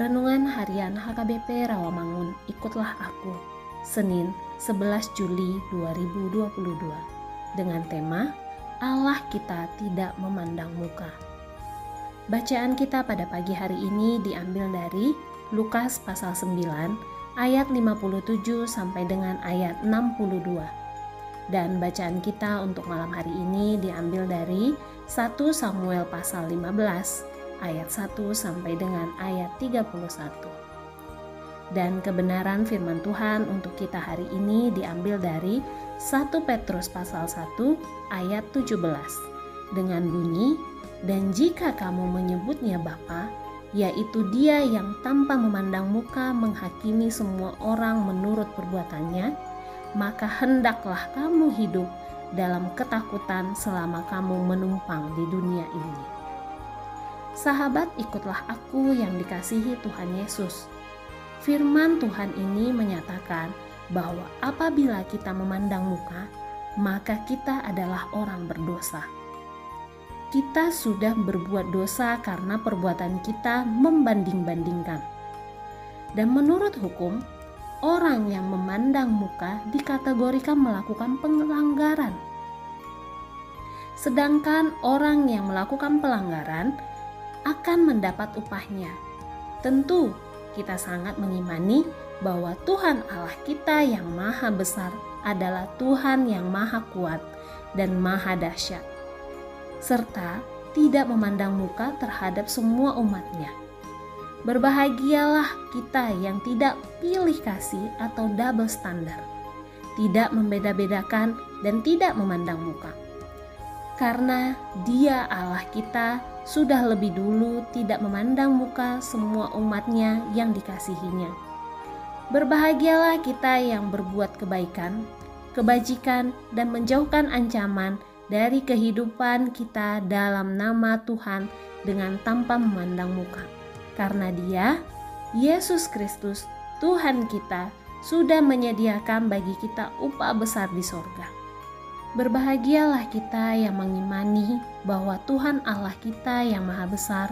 Renungan Harian HKBP Rawamangun, ikutlah aku. Senin, 11 Juli 2022. Dengan tema Allah kita tidak memandang muka. Bacaan kita pada pagi hari ini diambil dari Lukas pasal 9 ayat 57 sampai dengan ayat 62. Dan bacaan kita untuk malam hari ini diambil dari 1 Samuel pasal 15 ayat 1 sampai dengan ayat 31. Dan kebenaran firman Tuhan untuk kita hari ini diambil dari 1 Petrus pasal 1 ayat 17 dengan bunyi dan jika kamu menyebutnya Bapa yaitu dia yang tanpa memandang muka menghakimi semua orang menurut perbuatannya maka hendaklah kamu hidup dalam ketakutan selama kamu menumpang di dunia ini. Sahabat, ikutlah aku yang dikasihi Tuhan Yesus. Firman Tuhan ini menyatakan bahwa apabila kita memandang muka, maka kita adalah orang berdosa. Kita sudah berbuat dosa karena perbuatan kita membanding-bandingkan. Dan menurut hukum, orang yang memandang muka dikategorikan melakukan pelanggaran. Sedangkan orang yang melakukan pelanggaran akan mendapat upahnya. Tentu, kita sangat mengimani bahwa Tuhan Allah kita yang Maha Besar adalah Tuhan yang Maha Kuat dan Maha Dahsyat, serta tidak memandang muka terhadap semua umatnya. Berbahagialah kita yang tidak pilih kasih atau double standar, tidak membeda-bedakan dan tidak memandang muka karena Dia Allah kita sudah lebih dulu tidak memandang muka semua umatnya yang dikasihinya. Berbahagialah kita yang berbuat kebaikan, kebajikan, dan menjauhkan ancaman dari kehidupan kita dalam nama Tuhan dengan tanpa memandang muka. Karena Dia, Yesus Kristus, Tuhan kita, sudah menyediakan bagi kita upah besar di sorga. Berbahagialah kita yang mengimani bahwa Tuhan Allah kita yang Maha Besar,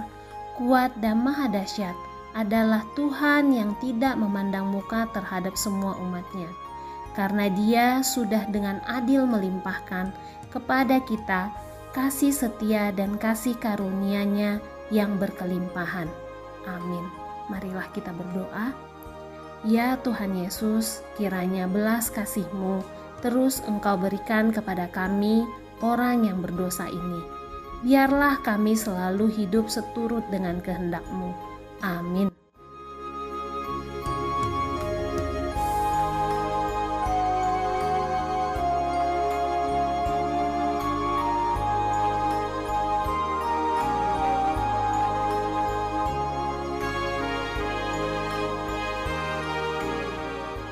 kuat, dan Maha Dahsyat adalah Tuhan yang tidak memandang muka terhadap semua umatnya, karena Dia sudah dengan adil melimpahkan kepada kita kasih setia dan kasih karunia-Nya yang berkelimpahan. Amin. Marilah kita berdoa. Ya Tuhan Yesus, kiranya belas kasih-Mu terus Engkau berikan kepada kami, orang yang berdosa ini. Biarlah kami selalu hidup seturut dengan kehendak-Mu. Amin.